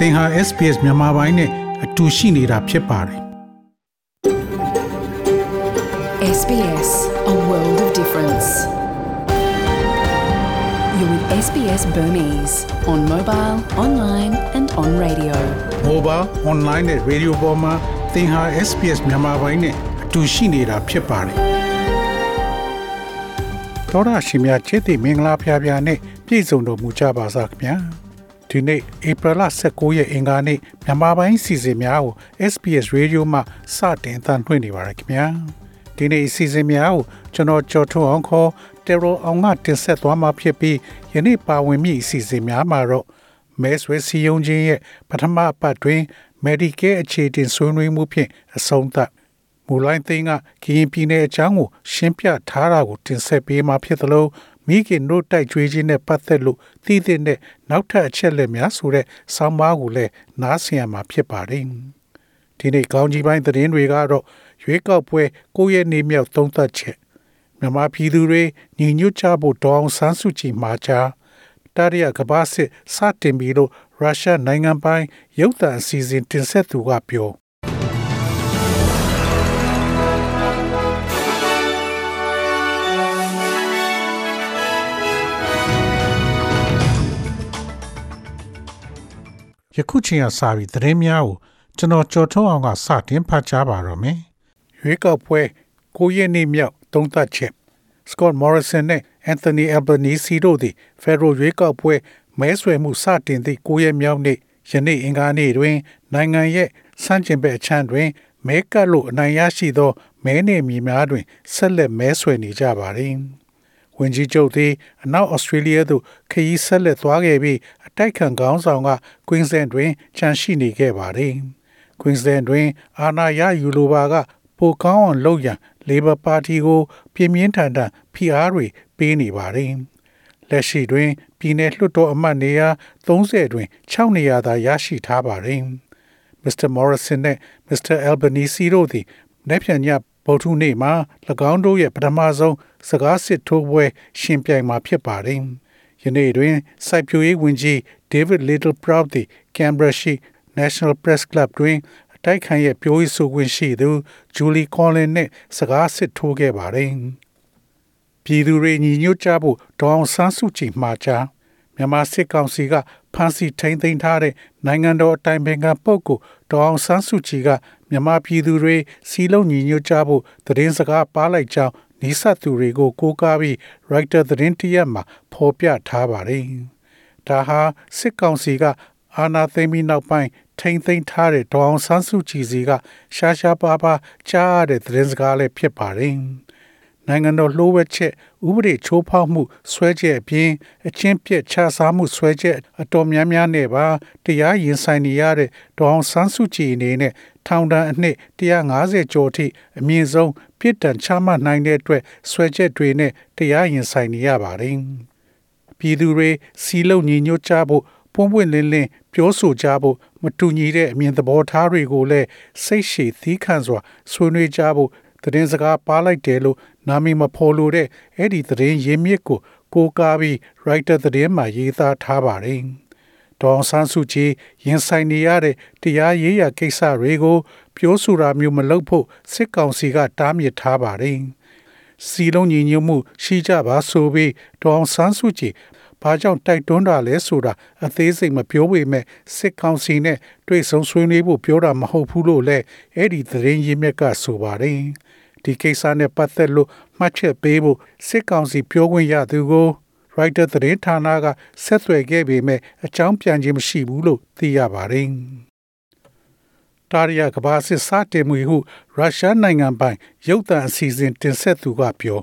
သင်ဟာ SPS မြန်မာပိုင်းနဲ့အတူရှိနေတာဖြစ်ပါတယ် SBS A world of difference. You're with SBS Burmese on mobile, online and on radio. mobile online နဲ့ radio ပေါ်မှာသင်ဟာ SPS မြန်မာပိုင်းနဲ့အတူရှိနေတာဖြစ်ပါတယ်တော်ရရှိမြချစ်တိမင်္ဂလာဖျားဖျားနဲ့ပြည့်စုံတော်မူကြပါစားခင်ဗျာ ဒီနေ့ဧပြီလ19ရက်အင်္ဂါနေ့မြန်မာပိုင်းစီစဉ်များကို SPS Radio မှစတင်သံလွှင့်နေပါရခင်ဗျာဒီနေ့စီစဉ်များကိုကျွန်တော်ကြော်ထုတ်အောင်ခေါ်တေရိုအောင်ကတင်ဆက်သွားမှာဖြစ်ပြီးယနေ့ပါဝင်မိအစီအစဉ်များမှာတော့မဲဆွဲစီယုံချင်းရဲ့ပထမအပတ်တွင် Medicare အခြေတင်ဆွေးနွေးမှုဖြင့်အဆုံးသတ်မူလိုင်းသိန်းကကရင်ပြည်နယ်အကြောင်းကိုရှင်းပြထားတာကိုတင်ဆက်ပေးမှာဖြစ်သလို မိခင်တို့တိုက်ကြွေးခြင်းနဲ့ပတ်သက်လို့သိတဲ့နဲ့နောက်ထပ်အချက်လက်များဆိုတဲ့ဆောင်းပါးကိုလည်းနားဆင်ရမှာဖြစ်ပါတယ်ဒီနေ့ကောင်းကြီးပိုင်းသတင်းတွေကတော့ရွေးကောက်ပွဲကိုယ့်ရဲ့နေမြောက်သုံးသက်ချက်မြန်မာပြည်သူတွေညီညွတ်ကြဖို့တောင်းဆန်းစုကြည်မှာချာတရရကဘာစစ်စတင်ပြီးတော့ရုရှားနိုင်ငံပိုင်ရုပ်သံအစီအစဉ်တင်ဆက်သူကပြော ယခုချိန်ကစပြီးသတင်းများကိုကျွန်တော်ကြော်ထုတ်အောင်ကစတင်ဖတ်ကြားပါတော့မယ်။ရွေးကောက်ပွဲကိုရက်နေ့မြောက်သုံးသပ်ချက် Scott Morrison နဲ့ Anthony Albanese တို့သည် Federal ရွေးကောက်ပွဲမဲဆွယ်မှုစတင်သည့်ကိုရက်မြောက်နေ့ယနေ့အင်္ဂါနေ့တွင် နိုင်ငံရဲ့စန့်ကျင်ဘက်အချမ်းတွင်မဲကပ်လို့အနိုင်ရရှိသောမဲနေမည်များတွင်ဆက်လက်မဲဆွယ်နေကြပါသည်။ဝင်ကြီးချုပ်သည်အနောက်ဩစတြေးလျသို့ခရီးဆက်လက်သွားခဲ့ပြီး အတိုက်ခံခေါင်းဆောင်ကကွင်းစန်တွင်ခြံရှိနေခဲ့ပါသည်။ကွင်းစန်တွင် အာဏာရယူလိုပါက ပိုကောင်းအောင်လုပ်ရန် Labor Party ကို ပြင်းပြင်းထန်ထန်ဖိအားတွေပေးနေပါသည်။လက်ရှိတွင် ပြည်내လွှတ်တော်အမတ်နေရာ30တွင်6နေရာသာရရှိထားပါသည်။ Mr. Morrison နဲ့ Mr. Albanese တို့သည်နေ့ပြန်ညဗုဒ္ဓနေ့မှာ၎င်းတို့ရဲ့ပထမဆုံးစကားစစ်ထိုးပွဲ ရှင်ပြိုင်မှာဖြစ်ပါတယ်။ ယနေ့တွင်စိုက်ပျိုးရေးဝန်ကြီး David Littleproud သည် Canberra ရှိ National Press Club တွင်အတိုက်ခံရဲ့ပြောရေးဆိုခွင့်ရှိသူ Julie Collins နဲ့စကားစစ်ထိုးခဲ့ပါတယ်။ပြည်သူတွေညီညွတ်ကြဖို့ဒေါအောင်ဆန်းစုကြည်မှာကြားမြန်မာစစ်ကောင်စီကဖမ်းဆီးထိန်းသိမ်းထားတဲ့နိုင်ငံတော်အတိုင်ပင်ခံပုဂ္ဂိုလ်ဒေါအောင်ဆန်းစုကြည်ကမြန်မာပြည်သူတွေစီလုံးညီညွတ်ကြဖို့သတင်းစကားပါလိုက်ကြောင်း နေဆက်သူတွေကိုကိုးကားပြီး Writer သတင်းတရက်မှာဖော်ပြထားပါတယ်။ဒါဟာစစ်ကောင်စီကအာဏာသိမ်းပြီးနောက်ပိုင်းထိမ့်သိမ်းထားတဲ့ဒေါအောင်ဆန်းစုကြည်စီကရှားရှားပါးပါးကြားရတဲ့သတင်းစကားလည်းဖြစ်ပါတယ်။နိုင်ငံတော်လှိုးဝက်ချက်ဥပဒေချိုးဖောက်မှုဆွဲချက်အပြင်အချင်းပြက်ခြားစားမှုဆွဲချက်အတော်များများနဲ့ပါတရားရင်ဆိုင်နေရတဲ့ဒေါအောင်ဆန်းစုကြည်အနေနဲ့ထောင်ဒဏ်အနှစ်150ကျော်ထိအမြင့်ဆုံး ပြစ်ဒဏ်ချမှတ်နိုင်တဲ့အတွက်ဆွဲချက်တွေနဲ့တရားရင်ဆိုင်နေရပါတယ်။ပြည်သူတွေစီလုံညီညွတ်ကြဖို့ပွင့်ပွင့်လင်းလင်းပြောဆိုကြဖို့မတူညီတဲ့အမြင်သဘောထားတွေကိုလည်းစိတ်ရှည်သီးခံစွာဆွေးနွေးကြဖို့သတင်းစကားပါလိုက်တယ်လို့နာမည်မဖော်လို့တဲ့အဲ့ဒီသတင်းရင်းမြစ်ကိုကိုးကားပြီး writer သတင်းမှာရေးသားထားပါတယ်။ ဒေါန်ဆန်းစုကြည်ရင်ဆိုင်နေရတဲ့တရားရေးရာကိစ္စတွေကို ပြောဆိုတာမျိုးမလုပ်ဖို့စစ်ကောင်စီကတားမြစ်ထားပါတယ်။စီလုံးညီညွတ်မှုရှိကြပါဆိုပြီးဒေါန်ဆန်းစုကြည်ဘာကြောင့်တိုက်တွန်းတာလဲဆိုတာအသေးစိတ်မပြောပေမဲ့စစ်ကောင်စီနဲ့တွေ့ဆုံဆွေးနွေးဖို့ပြောတာမဟုတ်ဘူးလို့လည်းအဲ့ဒီသတင်းရင်းမြစ်ကဆိုပါတယ်။ဒီကိစ္စနဲ့ပတ်သက်လို့မှတ်ချက်ပေးဖို့စစ်ကောင်စီပြောခွင့်ရသူကို Writer သတင်းဌာနကဆက်သွယ်ခဲ့ပေမဲ့အကြောင်းပြန်ခြင်းမရှိဘူးလို့သိရပါတယ်။တာရီယာကဘာစစ်စတင်မှုဟုရုရှားနိုင်ငံပိုင်ရုပ်သံအစီအစဉ်တင်ဆက်သူကပြော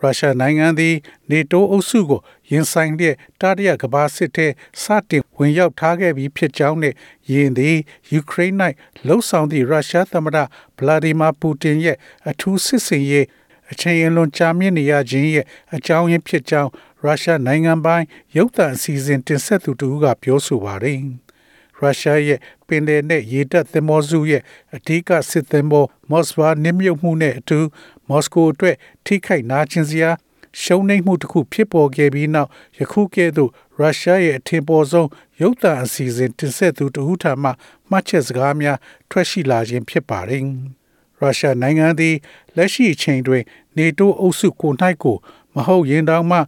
ရုရှားနိုင်ငံသည်နေတိုးအုပ်စုကိုရင်ဆိုင်တဲ့တတိယကမ္ဘာစစ်ထဲစတင်ဝင်ရောက်ထားခဲ့ပြီးဖြစ်ကြောင်းနဲ့ယင်းသည်ယူကရိန်း၌လှုပ်ဆောင်သည့်ရုရှားသမ္မတဗလာဒီမာပူတင်ရဲ့အထူးစစ်စင်ရေးအချိန်အလွန်ကြာမြင့်နေရခြင်းရဲ့အကြောင်းရင်းဖြစ်ကြောင်း ရုရှားနိုင်ငံပိုင်ရုပ်သံအစီအစဉ်တင်ဆက်သူတူကပြောဆိုပါတယ်။ရုရှားရဲ့ပင်လယ်နဲ့ရေတပ်သင်္ဘောစုရဲ့အထူးကစစ်သင်္ဘောမော်စဘာနစ်မြုပ်မှုနဲ့အတူမော်စကိုအတွက်ထိခိုက်နာကျင်စရာရှုံးနိမ့်မှုတစ်ခုဖြစ်ပေါ်ခဲ့ပြီးနောက်ယခုကဲ့သို့ရုရုရှားရဲ့အထင်ပေါ်ဆုံးရုပ်သံအစီအစဉ်တင်ဆက်သူတဦးထမှမှတ်ချက်စကားများထွက်ရှိလာခြင်းဖြစ်ပါတယ်။ရုရှားနိုင်ငံသည်လက်ရှိအချိန်တွင် နေတိုးအုပ်စုကို၌ကိုမဟုတ်ရင်တောင်မှ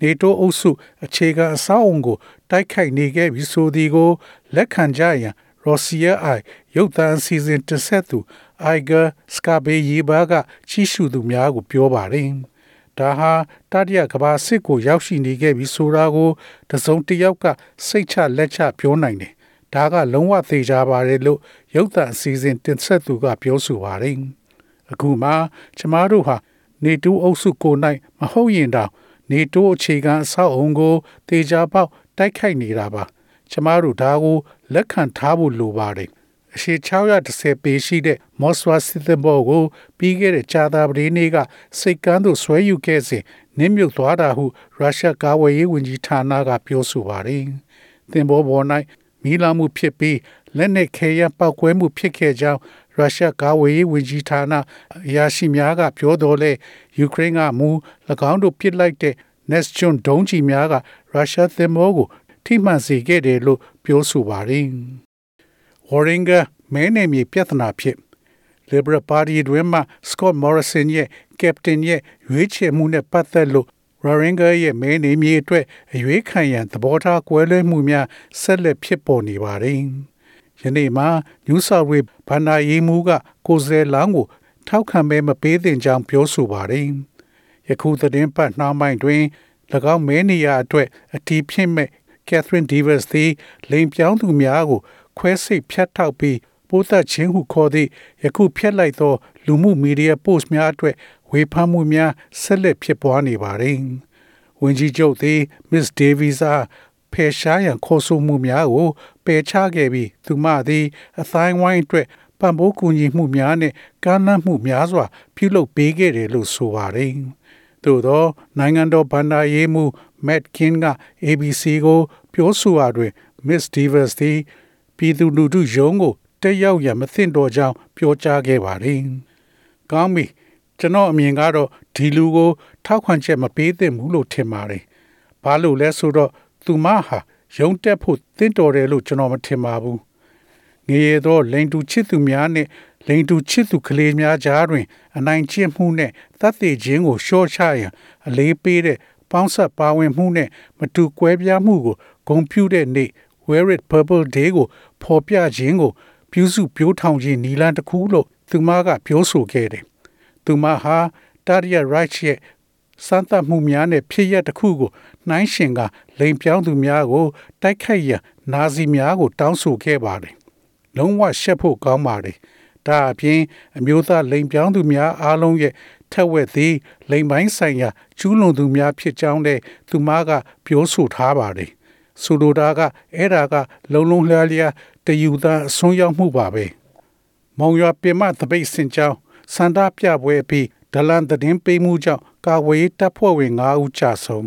နေတိုးအုပ်စုအခြေခံအဆောက်အုံကို တိုက်ခိုက်နေခဲ့ပြီဆိုသည်ကို လက်ခံကြရန်ရော်စီယာအိုင်ရုပ်သံအစီအစဉ်တင်ဆက်သူအိုင်ဂါစကာဘေယီဘာကကြီးစုသူများကိုပြောပါတယ်။ဒါဟာတတိယကဘာစစ်ကိုရောက်ရှိနေခဲ့ပြီဆိုတာကိုတစုံတစ်ယောက်ကစိတ်ချလက်ချပြောနိုင်တယ်။ဒါကလုံးဝသေချာပါတယ်လို့ရုပ်သံအစီအစဉ်တင်ဆက်သူကပြောဆိုပါတယ်။အခုမှကျမတို့ဟာနေတူးအုပ်စုကိုနိုင်မဟုတ်ရင်တောင် နေတိုးအခြေခံအဆောက်အုံကိုတေချာပေါက်တိုက်ခိုက်နေတာပါ။ကျမတို့ဒါကိုလက်ခံထားဖို့လိုပါတယ်အရှိ610ပေရှိတဲ့မော့စဝါစစ်သဘောကိုပြီးခဲ့တဲ့ကြာသာပတေးနေ့ကစိတ်ကမ်းသို့ဆွဲယူခဲ့စဉ်နင်းမြုပ်သွားတာဟုရုရှားကာဝေးရေးဝန်ကြီးဌာနကပြောဆိုပါတယ်။သင်္ဘောပေါ်၌ မီးလောင်မှုဖြစ်ပြီးလက်နက်ခဲယမ်းပောက်ကွဲမှုဖြစ်ခဲ့ကြောင်းရုရှားကာဝေးရေးဝန်ကြီးဌာနအရာရှိများကပြောတော်လဲယူကရိန်းကမူ၎င်းတို့ပစ်လိုက်တဲ့ Nestron ဒုံးကျည်များကရုရှားသင်္ဘောကိုထိမှန်စေခဲ့တယ်လို့ပြောဆိုပါတယ်။ Warringer မဲနယ်မြေပြဿနာဖြစ် Liberal Party တွင်မှ Scott Morrison ရဲ့ Captain ရဲ့ရွေးချယ်မှုနဲ့ပတ်သက်လို့ Warringer ရဲ့မဲနယ်မြေအတွက်အရွေးခံရန်သဘောထားကွဲလွဲမှုများဆက်လက်ဖြစ်ပေါ်နေပါတယ်။ယနေ့မှာ New South Wales ဘန္နာရေးမှုကကိုယ်စားလှယ်လောင်းကို ထောက်ခံမဲမပေးသင့်ကြောင်းပြောဆိုပါတယ်။ယခုသတင်းပတ်နှောင်းပိုင်းတွင်၎င်းမဲနေရာအတွက်အတီးဖြစ်မဲ့ Catherine Devers သည်လိန်ပြောင်းသူများကိုခွဲစိတ်ဖြတ်ထောက်ပြီး ပိုးသက်ခြင်းဟုခေါ်သည့်ယခုဖြတ်လိုက်သော လူမှုမီဒီယာ post များအတွက်ဝေဖန်မှုများဆက်လက်ဖြစ်ပွားနေပါသည်။ဝန်ကြီးချုပ်သည် Miss Davies အားဖယ်ရှားရန်ခေါ်ဆိုမှုများကိုပယ်ချခဲ့ပြီးသူမသည်အတိုင်းဝိုင်းအတွက်ပံ့ပိုးကူညီမှုများနဲ့ကမ်းလှမ်းမှုများစွာ ပြုလုပ်ပေးခဲ့တယ်လို့ဆိုပါတယ်။သို့သောနိုင်ငံတော်ဗန္ဒာရေးမှု Matt King က ABC ကို ပြောဆိုရာတွင် Miss Davis သည်ပြည်သူလူထုရုံးကို တက်ရောက်ရမသင့်တော်ကြောင်းပြောကြားခဲ့ပါတယ်။ကောင်းပြီကျွန်တော်အမြင်ကတော့ဒီလူကိုထောက်ခံချက်မပေးသင့်ဘူးလို့ထင်ပါတယ်။ဘာလို့လဲဆိုတော့သူမဟာရုံတက်ဖို့တင့်တော်တယ်လို့ကျွန်တော်မထင်ပါဘူး။ငရေသောလိန်တူချစ်သူများနဲ့လိန်တူချစ်သူကလေးများကြားတွင် အနိုင်ကျင့်မှုနဲ့တတ်သိခြင်းကိုရှော့ချရန်အလေးပေးတဲ့ပေါင်းဆက်ပါဝင်မှုနဲ့မတူကွဲပြားမှုကိုဂုံပြူတဲ့နေ့ Wear It Purple Day ကိုဖော်ပြခြင်းကို ပြုစုပြောထောင်ခြင်းနီလန်းတစ်ခုလို့သူမကပြောဆိုခဲ့တယ်။သူမဟာတာရီယာရိုက်ရဲ့စမ်းသပ်မှုများနဲ့ဖြစ်ရတစ်ခုကိုနှိုင်းရှင်ကလိန်ပြောင်းသူများကို တိုက်ခိုက်ရန်နာဇီများကို တောင်းဆိုခဲ့ပါတယ်။လုံးဝရှက်ဖို့ကောင်းပါတယ်။ဒါအပြင်အမျိုးသားလိန်ပြောင်းသူများအားလုံးရဲ့ထက်ဝက်သည်လိန်ပိုင်းဆိုင်ရာကျူးလွန်သူများဖြစ်ကြောင်းတဲ့သူမကပြောဆိုထားပါတယ် ဆိုလိုတာကအဲ့ဒါကလုံလုံလျားလျားတယူသားအဆုံးရောက်မှုပါပဲမောင်ရွာပင်မတပိတ်စင်ကြောင်းစန္ဒပြပွဲပြီးဒလန်သတင်းပေးမှုကြောင့်ကာဝေးတပ်ဖွဲ့ဝင်9ဦးကြာဆုံး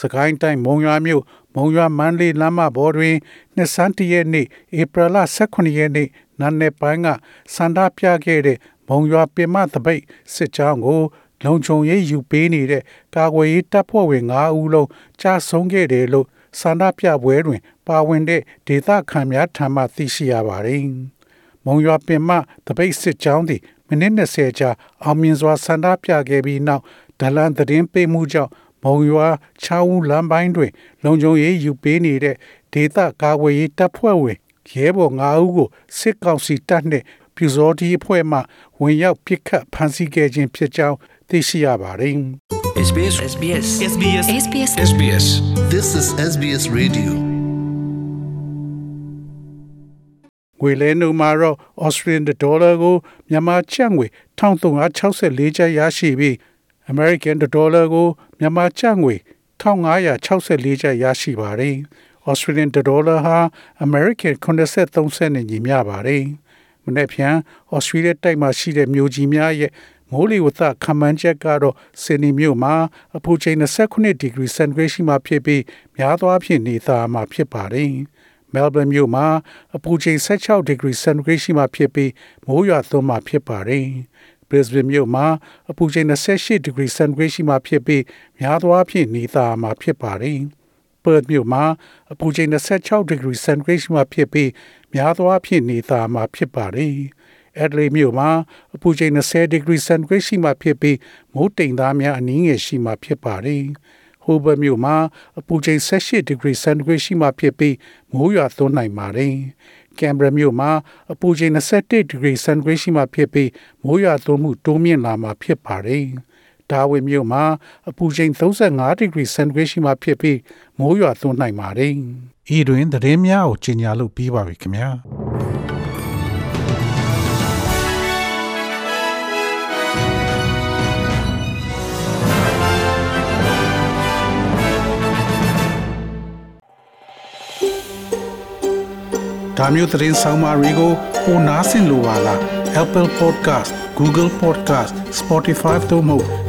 စကိုင်းတိုင်းမုံရွာမြို့မုံရွာမန္တလေးလမ်းမပေါ်တွင်နှစ်ဆန်းတရက်နေ့ဧပြီလ18ရက်နေ့နာနေပိုင်းကစန္ဒပြခဲ့တဲ့မုံရွာပင်မတပိတ်စစ်ကြောင်းကိုလုံခြုံရေးယူပေးနေတဲ့ကာကွယ်ရေးတပ်ဖွဲ့ဝင်9ဦးလုံးကြာဆုံးခဲ့တယ်လို့ ဆန္ဒပြပွဲတွင် ပါဝင်တဲ့ဒေသခံများထံမှသိရှိရပါတယ်။မုံရွာပင်မတပိတ်စစ်ကြောင်းသည်မိနစ်20ကြာအောင်မြင်စွာဆန္ဒပြခဲ့ပြီးနောက်ဒလန်သတင်းပေးမှုကြောင့်မုံရွာချောင်းဦးလမ်းပိုင်းတွင် လုံခြုံရေးယူပေးနေတဲ့ဒေသကာကွယ်ရေးတပ်ဖွဲ့ဝင်ရဲဘော်9ဦးကိုစစ်ကောင်စီတပ်နှင့် ပြူစောတီအဖွဲ့မှဝင်ရောက်ပစ်ခတ်ဖမ်းဆီးခဲ့ခြင်းဖြစ်ကြောင်းသိရှိရပါတယ်။ SBS SBS SBS SBS SBS This is SBS Radio. ငွေလဲနှုန်းမှာတော့ Australian dollar ကိုမြန်မာကျပ်ငွေ1364ကျပ်ရရှိပြီး American dollar ကိုမြန်မာကျပ်ငွေ1564ကျပ်ရရှိပါတယ်။ Australian dollar ဟာ American 83စက်နဲ့ညီမျှပါတယ်။ မနေ့ဖြန် Australia တိုက်မှာရှိတဲ့မြို့ကြီးများရဲ့မိုးလေဝသခန့်မှန်းချက်ကတော့ဆင်နီမြို့မှာအပူချိန်29ဒီဂရီစင်တီဂရိတ်ရှိမှဖြစ်ပြီးများသောအားဖြင့်နေသားမှာဖြစ်ပါတယ်။မဲလ်ဘန်မြို့မှာအပူချိန်16ဒီဂရီစင်တီဂရိတ်ရှိမှဖြစ်ပြီးမိုးရွာသွန်းမှဖြစ်ပါတယ်။ Brisbane မြို့မှာအပူချိန်28ဒီဂရီစင်တီဂရိတ်ရှိမှဖြစ်ပြီးများသောအားဖြင့်နေသားမှာဖြစ်ပါတယ်။ Perth မြို့မှာအပူချိန်26 degree centigrade ရှိမှဖြစ်ပြီးများသောအားဖြင့်နေသားမှာဖြစ်ပါတယ်။ Adelaide မြို့မှာအပူချိန်20 degree centigrade ရှိမှဖြစ်ပြီးမိုးတိမ်သားများအနည်းငယ်ရှိမှဖြစ်ပါတယ်။ Hobart မြို့မှာအပူချိန်18 degree centigrade ရှိမှဖြစ်ပြီးမိုးရွာသွန်းနိုင်ပါတယ်။ Canberra မြို့မှာအပူချိန်21 degree centigrade ရှိမှဖြစ်ပြီးမိုးရွာသွန်းမှုတိုးမြင့်လာမှာဖြစ်ပါတယ်။ ဒါဝင်မြို့မှာအပူချိန်35 degree centigrade ရှိမှဖြစ်ပြီးမိုးရွာသွန်းနိုင်ပါတယ်။ဤတွင်သတင်းများကိုကြီးညာလို့ပြီးပါပြီခင်ဗျာ။။ဒါမျိုးသတင်းဆောင်မာတွေကိုပိုနားဆင်လိုပါလား Apple Podcast Google Podcast Spotify တို့မှာ